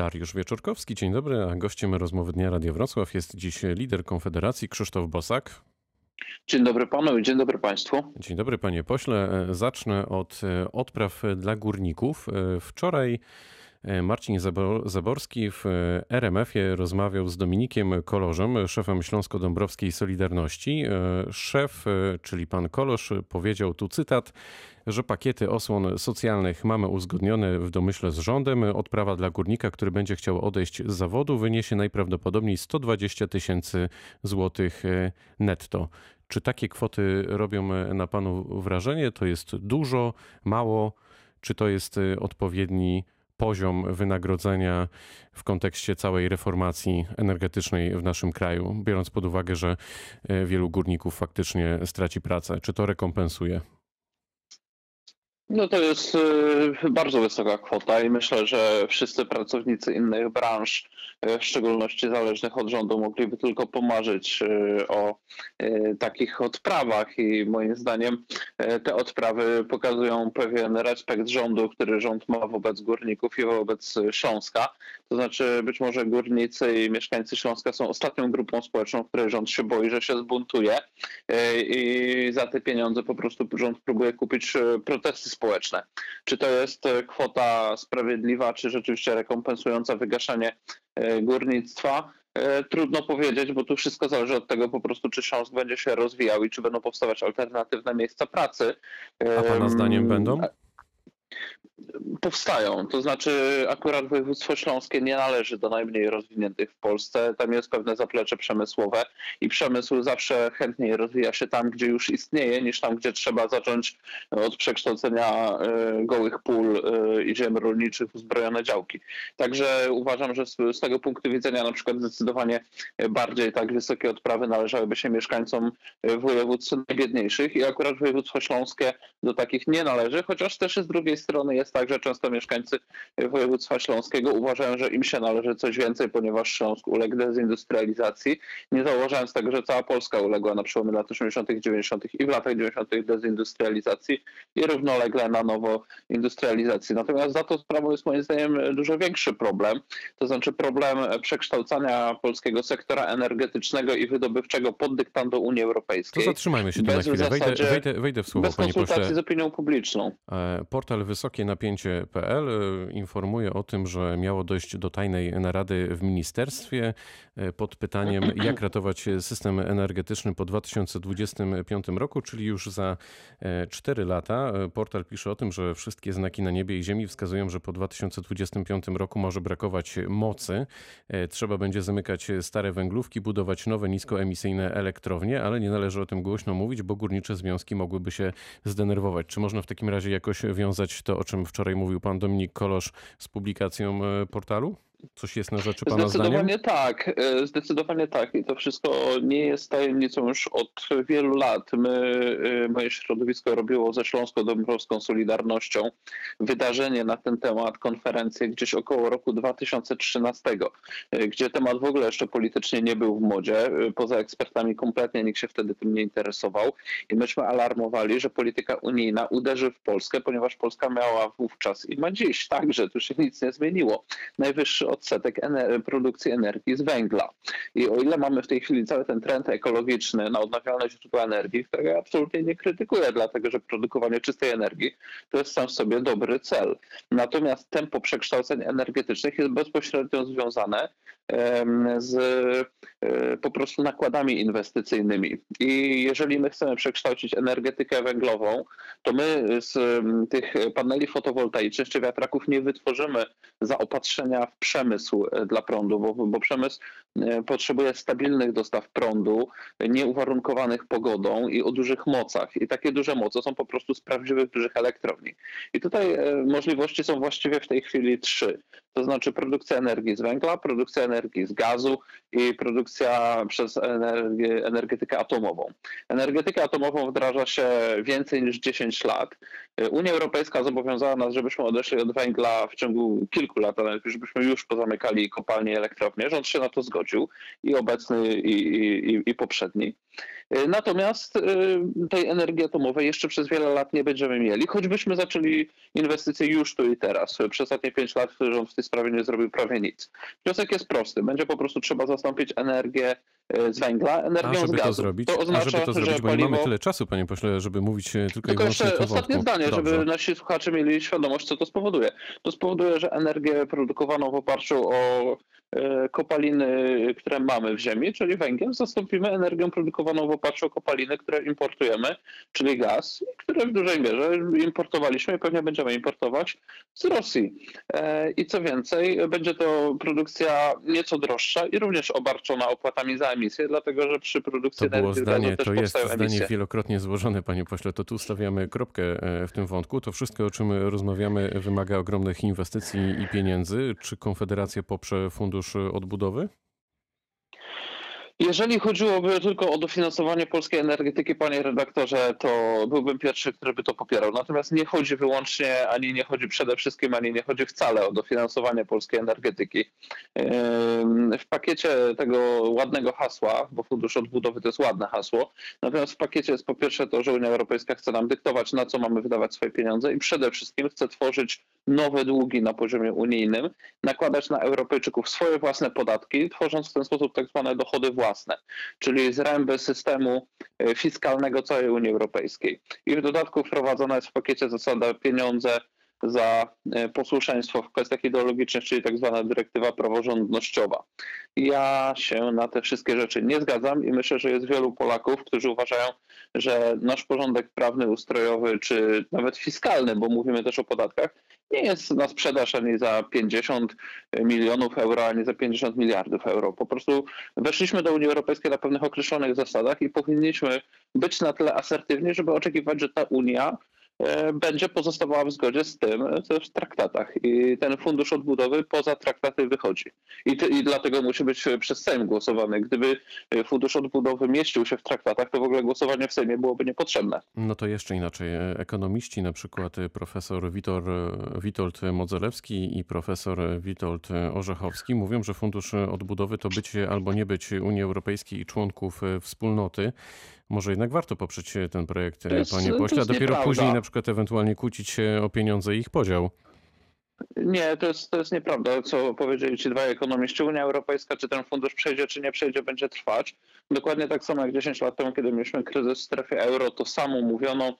Dariusz Wieczorkowski, dzień dobry, a gościem rozmowy Dnia Radio Wrocław jest dziś lider Konfederacji Krzysztof Bosak. Dzień dobry panu i dzień dobry państwu. Dzień dobry panie pośle. Zacznę od e, odpraw dla górników. E, wczoraj E, Marcin Zaborski w e, RMF-ie rozmawiał z Dominikiem Kolorzem, szefem Śląsko-Dąbrowskiej Solidarności. E, szef, czyli pan Kolosz, powiedział tu cytat, że pakiety osłon socjalnych mamy uzgodnione w domyśle z rządem. Odprawa dla górnika, który będzie chciał odejść z zawodu, wyniesie najprawdopodobniej 120 tysięcy złotych netto. Czy takie kwoty robią na panu wrażenie? To jest dużo, mało? Czy to jest odpowiedni poziom wynagrodzenia w kontekście całej reformacji energetycznej w naszym kraju, biorąc pod uwagę, że e, wielu górników faktycznie straci pracę? Czy to rekompensuje? No to jest y, bardzo wysoka kwota i myślę, że wszyscy pracownicy innych branż, y, w szczególności zależnych od rządu, mogliby tylko pomarzyć y, o takich odprawach i moim zdaniem te odprawy pokazują pewien respekt rządu, który rząd ma wobec górników i wobec Śląska. To znaczy być może górnicy i mieszkańcy Śląska są ostatnią grupą społeczną, której rząd się boi, że się zbuntuje i za te pieniądze po prostu rząd próbuje kupić protesty społeczne. Czy to jest e, kwota sprawiedliwa, czy rzeczywiście rekompensująca wygaszanie e, górnictwa? E, trudno powiedzieć, bo tu wszystko zależy od tego po prostu, czy Śląsk będzie się rozwijał i czy będą powstawać alternatywne miejsca pracy. A Pana zdaniem będą? Powstają. To znaczy, akurat województwo śląskie nie należy do najmniej rozwiniętych w Polsce. Tam jest pewne zaplecze przemysłowe i przemysł zawsze chętniej rozwija się tam, gdzie już istnieje, niż tam, gdzie trzeba zacząć od przekształcenia e, gołych pól e, i ziem rolniczych w uzbrojone działki. Także uważam, że z, tego punktu widzenia na przykład zdecydowanie bardziej tak wysokie odprawy należałyby się mieszkańcom województw najbiedniejszych i akurat województwo śląskie do takich nie należy, chociaż też z drugiej strony jest tak, także często mieszkańcy województwa śląskiego uważają, że im się należy coś więcej, ponieważ Śląsk uległ dezindustrializacji. Nie zauważając tego, że cała Polska uległa na przełomie lat 80., 90. i w latach 90. dezindustrializacji i równolegle na nowo industrializacji. Natomiast za to sprawą jest moim zdaniem dużo większy problem, to znaczy problem przekształcania polskiego sektora energetycznego i wydobywczego pod dyktando Unii Europejskiej. To zatrzymajmy się tu na chwilę. Wejdę, wejdę, wejdę w słowo, bez konsultacji pośle. z opinią publiczną. E, portal Wysokie Napięcie 9.pl e, informuje o tym, że miało dojść do tajnej narady w ministerstwie e, pod pytaniem, jak ratować system energetyczny po 2025 roku, czyli już za e, 4 lata. Portal pisze o tym, że wszystkie znaki na niebie i ziemi wskazują, że po 2025 roku może brakować mocy. Trzeba będzie zamykać stare węglówki, budować nowe niskoemisyjne elektrownie, ale nie należy o tym głośno mówić, bo górnicze związki mogłyby się zdenerwować. Czy można w takim razie jakoś wiązać to, o czym wczoraj mówił pan Dominik Kolosz z publikacją e, portalu? Coś jest na rzeczy Pana Zdecydowanie zdaniem? tak, e, zdecydowanie tak. I to wszystko nie jest tajemnicą już od wielu lat. My, e, moje środowisko robiło ze Śląsko-Dąbrowską Solidarnością wydarzenie na ten temat, konferencję gdzieś około roku 2013, e, gdzie temat w ogóle jeszcze politycznie nie był w modzie. Poza ekspertami kompletnie nikt się wtedy tym nie interesował. I myśmy alarmowali, że polityka unijna uderzy w Polskę, ponieważ Polska miała wówczas i ma dziś także, tu się nic nie zmieniło, najwyższy odsetek ener produkcji energii z węgla. I o ile mamy w tej chwili cały ten trend ekologiczny na odnawialne źródła energii, którego ja absolutnie nie krytykuję, dlatego że produkowanie czystej energii to jest sam w sobie dobry cel. Natomiast tempo przekształceń energetycznych jest bezpośrednio związane z e, po prostu nakładami inwestycyjnymi. I jeżeli my chcemy przekształcić energetykę węglową, to my z tych paneli fotowoltaicznych czy wiatraków nie wytworzymy zaopatrzenia w przemysł e, dla prądu, bo, bo przemysł e, potrzebuje stabilnych dostaw prądu, nieuwarunkowanych pogodą i o dużych mocach. I takie duże moce są po prostu z prawdziwych dużych elektrowni. I tutaj możliwości są właściwie w tej chwili trzy. To znaczy produkcja energii z węgla, produkcja energii z gazu i produkcja przez energię, energetykę atomową. Energetykę atomową wdraża się więcej niż 10 lat. Unia Europejska zobowiązała nas, żebyśmy odeszli od węgla w ciągu kilku lat, ale żebyśmy już pozamykali kopalnie elektrownie. Rząd się na to zgodził i obecny, i, i, i poprzedni. Natomiast tej energii atomowej jeszcze przez wiele lat nie będziemy mieli, choćbyśmy zaczęli inwestycje już tu i teraz. Przez ostatnie pięć lat rząd w tej sprawie nie zrobił prawie nic. Wniosek jest prosty. Będzie po prostu trzeba zastąpić energię z węgla energią A żeby z gazu. to zrobić, to oznacza, a żeby to zrobić że bo paliwo... nie mamy tyle czasu, panie pośle, żeby mówić e, tylko, Tylko i wyłącznie jeszcze ostatnie wątku. zdanie, Dobrze. żeby nasi słuchacze mieli świadomość, co to spowoduje. To spowoduje, że energię produkowaną w oparciu o e, kopaliny, które mamy w ziemi, czyli węgiel, zastąpimy energią produkowaną w o kopaliny, które importujemy, czyli gaz, które w dużej mierze importowaliśmy i pewnie będziemy importować z Rosji. E, I co więcej, będzie to produkcja nieco droższa i również obarczona opłatami za emisję, dlatego że przy produkcji To było zdanie, to jest zdanie emisje. wielokrotnie złożone, panie pośle. To tu stawiamy kropkę e, w tym wątku. To wszystko, o czym rozmawiamy, wymaga ogromnych inwestycji i pieniędzy. Czy Konfederacja poprze Fundusz Odbudowy? Jeżeli chodziłoby tylko o dofinansowanie polskiej energetyki, panie redaktorze, to byłbym pierwszy, który by to popierał. Natomiast nie chodzi wyłącznie, ani nie chodzi przede wszystkim, ani nie chodzi wcale o dofinansowanie polskiej energetyki. W pakiecie tego ładnego hasła, bo Fundusz Odbudowy to jest ładne hasło, natomiast w pakiecie jest po pierwsze to, że Unia Europejska chce nam dyktować, na co mamy wydawać swoje pieniądze i przede wszystkim chce tworzyć nowe długi na poziomie unijnym, nakładać na Europejczyków swoje własne podatki, tworząc w ten sposób tak zwane dochody własne, czyli zręby systemu e, fiskalnego całej Unii Europejskiej. I w dodatku wprowadzona jest w pakiecie zasada pieniądze za e, posłuszeństwo w kwestiach ideologicznych, czyli tak zwana dyrektywa praworządnościowa. Ja się na te wszystkie rzeczy nie zgadzam i myślę, że jest wielu Polaków, którzy uważają, że nasz porządek prawny, ustrojowy, czy nawet fiskalny, bo mówimy też o podatkach, nie jest na sprzedaż ani za 50 milionów euro, ani za 50 miliardów euro. Po prostu weszliśmy do Unii Europejskiej na pewnych określonych zasadach i powinniśmy być na tyle asertywni, żeby oczekiwać, że ta Unia będzie pozostawała w zgodzie z tym, co jest w traktatach. I ten fundusz odbudowy poza traktaty wychodzi. I, ty, I dlatego musi być przez Sejm głosowany. Gdyby fundusz odbudowy mieścił się w traktatach, to w ogóle głosowanie w Sejmie byłoby niepotrzebne. No to jeszcze inaczej. Ekonomiści, na przykład profesor Witor, Witold Modzelewski i profesor Witold Orzechowski mówią, że fundusz odbudowy to być albo nie być Unii Europejskiej i członków wspólnoty. Może jednak warto poprzeć ten projekt, To jest- panie to pośle, a dopiero nieprawda. później na przykład ewentualnie kłócić się o pieniądze i ich podział. Nie, to jest, to jest nieprawda, co powiedzieli ci dwaj ekonomiści. Unia Europejska, czy ten fundusz przejdzie, czy nie przejdzie, będzie trwać. Dokładnie tak samo jak 10 lat temu, kiedy mieliśmy kryzys w strefie euro, to samo mówiono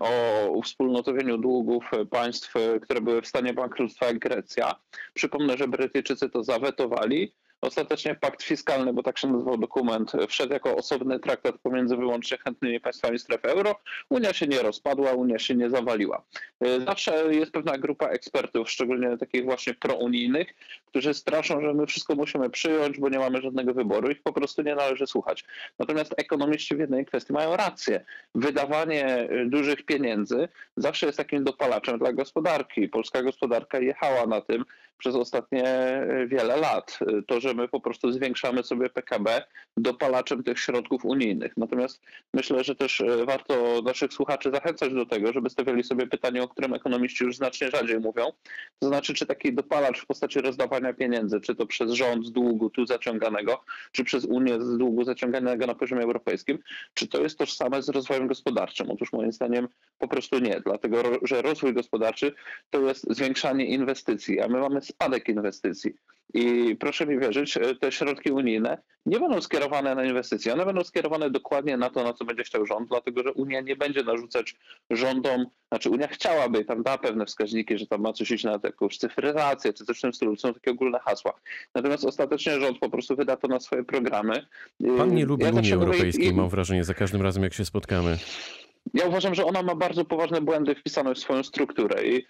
o uwspólnotowieniu długów państw, które były w stanie bankructwa, jak Grecja. Przypomnę, że Brytyjczycy to zawetowali. Ostatecznie pakt fiskalny, bo tak się nazywał dokument, wszedł jako osobny traktat pomiędzy wyłącznie chętnymi państwami strefy euro. Unia się nie rozpadła, Unia się nie zawaliła. Y, Zawsze jest pewna grupa ekspertów, szczególnie takich właśnie prounijnych, którzy straszą, że my wszystko musimy przyjąć, bo nie mamy żadnego wyboru. Ich po prostu nie należy słuchać. Natomiast ekonomiści w jednej kwestii mają rację. Wydawanie y, dużych pieniędzy zawsze jest takim dopalaczem dla gospodarki. Polska gospodarka jechała na tym przez ostatnie y, wiele lat. To, że my po prostu zwiększamy sobie PKB dopalaczem tych środków unijnych. Natomiast myślę, że też y, warto naszych słuchaczy zachęcać do tego, żeby stawiali sobie pytanie, o którym ekonomiści już znacznie rzadziej mówią. To znaczy, czy taki dopalacz w postaci rozdawania pieniędzy, czy to przez rząd z długu tu zaciąganego, czy przez Unię z długu zaciąganego na poziomie europejskim, czy to jest tożsame z rozwojem gospodarczym? Otóż moim zdaniem po prostu nie, dlatego że rozwój gospodarczy to jest zwiększanie inwestycji, a my mamy spadek inwestycji. I proszę mi wierzyć, e, te środki unijne nie będą skierowane na inwestycje, one będą skierowane dokładnie na to, na co będzie chciał rząd, dlatego że Unia nie będzie narzucać rządom, znaczy Unia chciałaby, tam da pewne wskaźniki, że tam ma coś iść na jakąś cyfryzację, czy coś w tym stylu, są takie ogólne hasła. Natomiast ostatecznie rząd po prostu wyda to na swoje programy. Pan nie Ja lubi zawsze Unii mówię, Europejskiej, i- mam wrażenie, za każdym razem jak się spotkamy. Ja uważam, że ona ma bardzo poważne błędy wpisane w swoją strukturę i y,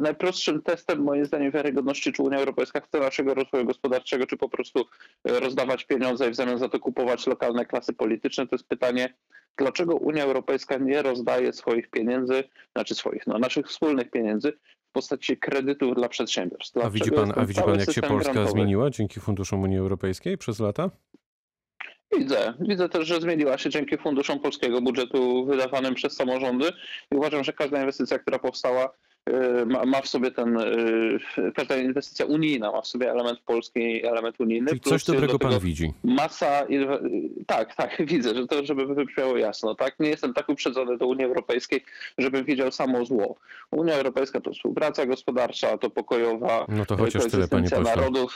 najprostszym testem moim zdaniem wiarygodności, czy Unia Europejska chce naszego rozwoju gospodarczego, czy po prostu y, rozdawać pieniądze i w zamian za to kupować lokalne klasy polityczne, to jest pytanie, dlaczego Unia Europejska nie rozdaje swoich pieniędzy, znaczy swoich, no naszych wspólnych pieniędzy w postaci kredytów dla przedsiębiorstw. A widzi Dlaczego pan, a widzi pan jak się Polska grantowy? zmieniła dzięki funduszom Unii Europejskiej przez lata? Widzę. Widzę też, że zmieniła się dzięki funduszom polskiego budżetu wydawanym przez samorządy i uważam, że każda inwestycja, która powstała, y, ma, ma w sobie ten, y, każda inwestycja unijna ma w sobie element polski i element unijny. Czyli coś dobrego do pan widzi. Masa, inwe- tak, tak, widzę, że to, żeby wybrzmiało jasno, tak, nie jestem tak uprzedzony do Unii Europejskiej, żebym widział samo zło. Unia Europejska to współpraca gospodarcza, to pokojowa No to chociaż tyle, panie koegzystencja pośle.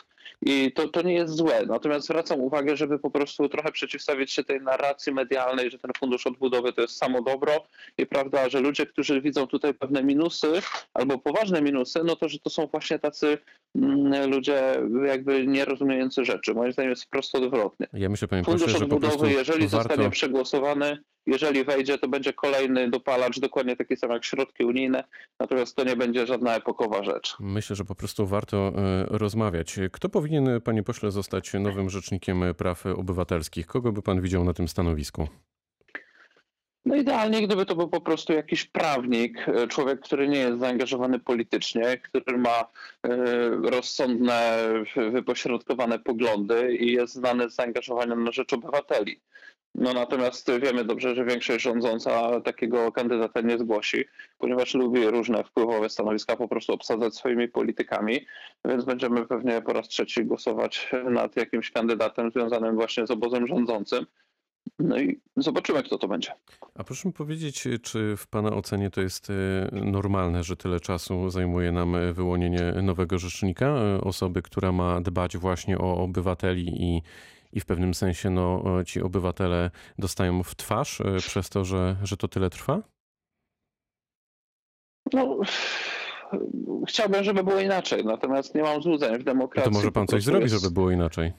I to, to nie jest złe. Natomiast zwracam uwagę, żeby po prostu trochę przeciwstawić się tej narracji medialnej, że ten fundusz odbudowy to jest samo dobro i prawda, że ludzie, którzy widzą tutaj pewne minusy albo poważne minusy, no to, że to są właśnie tacy mm, ludzie jakby nierozumiejący rzeczy. Moim zdaniem jest wprost odwrotnie. Ja myślę, panie Fundusz prostu odbudowy, jeżeli warto... zostanie przegłosowany, jeżeli wejdzie, to będzie kolejny dopalacz, dokładnie taki sam jak środki unijne, natomiast to nie będzie żadna epokowa rzecz. Myślę, że po prostu warto e, rozmawiać. Kto powinien, panie pośle, zostać nowym rzecznikiem praw obywatelskich? Kogo by pan widział na tym stanowisku? No idealnie, gdyby to był po prostu jakiś prawnik, e, człowiek, który nie jest zaangażowany politycznie, który ma e, rozsądne, wy- wypośrodkowane poglądy i jest znany z zaangażowania na rzecz obywateli. No natomiast wiemy dobrze, że większość rządząca takiego kandydata nie zgłosi, ponieważ lubi różne wpływowe stanowiska po prostu obsadzać swoimi politykami, więc będziemy pewnie po raz trzeci głosować nad jakimś kandydatem związanym właśnie z obozem rządzącym. No i zobaczymy, kto to będzie. A proszę mi powiedzieć, czy w pana ocenie to jest e, normalne, że tyle czasu zajmuje nam e, wyłonienie nowego rzecznika? E, Osoby, która ma dbać właśnie o obywateli i, i w pewnym sensie no, e, ci obywatele dostają w twarz e, przez to, że, że to tyle trwa? No, chciałbym, żeby było inaczej, natomiast nie mam złudzeń w No demokracji. to może pan coś zrobi, jest- żeby było inaczej.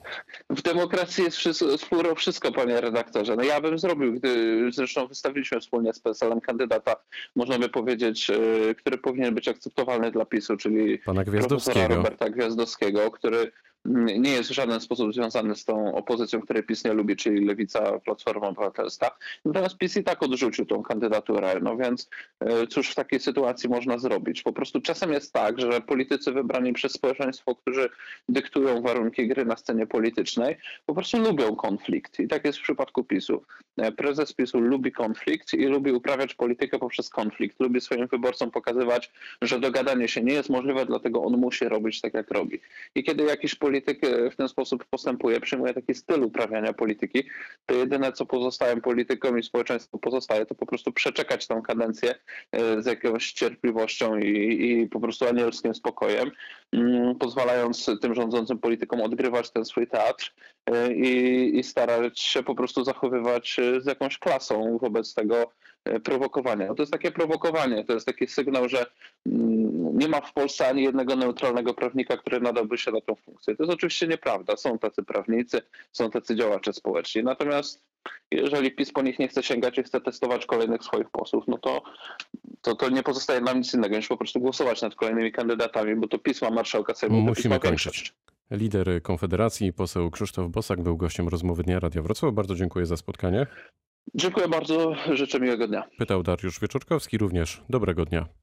W demokracji jest wszystko, wszystko, panie redaktorze. No ja bym zrobił, gdy zresztą wystawiliśmy wspólnie z PSL-em kandydata, można by powiedzieć, e, który powinien być akceptowalny dla PiSu, czyli Pana profesora Gwiazdowskiego. Roberta Gwiazdowskiego, który nie jest w żaden sposób związany z tą opozycją, której PiS nie lubi, czyli Lewica, Platforma Obywatelska. Natomiast PiS i tak odrzucił tą kandydaturę, no więc e, cóż w takiej sytuacji można zrobić? Po prostu czasem jest tak, że politycy wybrani przez społeczeństwo, którzy dyktują warunki gry na scenie politycznej, po prostu lubią konflikt. I tak jest w przypadku PiSu. E, Prezes PiSu lubi konflikt i lubi uprawiać politykę poprzez konflikt. Lubi swoim wyborcom pokazywać, że dogadanie się nie jest możliwe, dlatego on musi robić tak, jak robi. I kiedy jakiś polityk e, w ten sposób postępuje, przyjmuje taki styl uprawiania polityki, to jedyne, co pozostaje politykom i społeczeństwu pozostaje, to po prostu przeczekać tę kadencję e, z jakąś cierpliwością i, i po prostu anielskim spokojem, mm, pozwalając tym rządzącym politykom odgrywać ten swój teatr e, i, i starać się po prostu zachowywać z jakąś klasą wobec tego prowokowania. No to jest takie prowokowanie, to jest taki sygnał, że mm, nie ma w Polsce ani jednego neutralnego prawnika, który nadałby się na tę funkcję. To jest oczywiście nieprawda. Są tacy prawnicy, są tacy działacze społeczni. Natomiast jeżeli PiS po nich nie chce sięgać i chce testować kolejnych swoich posłów, no to, to, to nie pozostaje nam nic innego niż po prostu głosować nad kolejnymi kandydatami, bo to PiS ma marszałka Sejmu, Musimy kończyć. Lider Konfederacji, poseł Krzysztof Bosak, był gościem rozmowy Dnia Radia Wrocław. Bardzo dziękuję za spotkanie. Dziękuję bardzo, życzę miłego dnia. Pytał Dariusz Wieczorkowski również. Dobrego dnia.